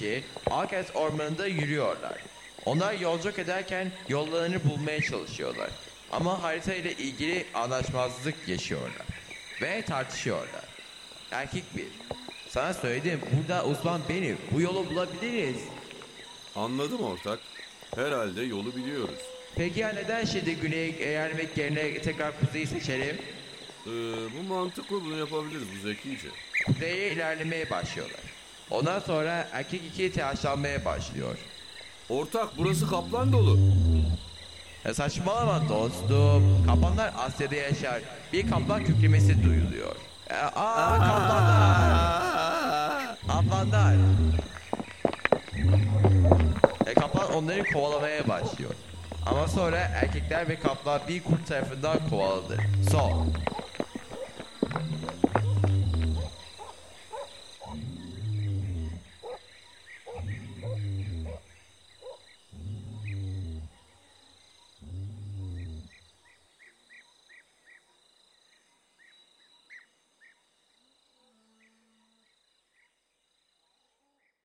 kişi Arkas ormanında yürüyorlar. Onlar yolculuk ederken yollarını bulmaya çalışıyorlar. Ama harita ile ilgili anlaşmazlık yaşıyorlar. Ve tartışıyorlar. Erkek bir. Sana söyledim burada uzman benim. Bu yolu bulabiliriz. Anladım ortak. Herhalde yolu biliyoruz. Peki ya neden şimdi güneye eğermek yerine tekrar kuzeyi seçelim? Ee, bu mantıklı bunu yapabiliriz bu zekice. Kuzeye ilerlemeye başlıyorlar. Ondan sonra erkek iki telaşlanmaya başlıyor. Ortak burası kaplan dolu. Ya saçmalama dostum. Kaplanlar Asya'da yaşar. Bir kaplan kükremesi duyuluyor. E, Aa kaplanlar. Kaplanlar. E, kaplan onları kovalamaya başlıyor. Ama sonra erkekler ve kaplan bir kurt tarafından kovaladı. Son.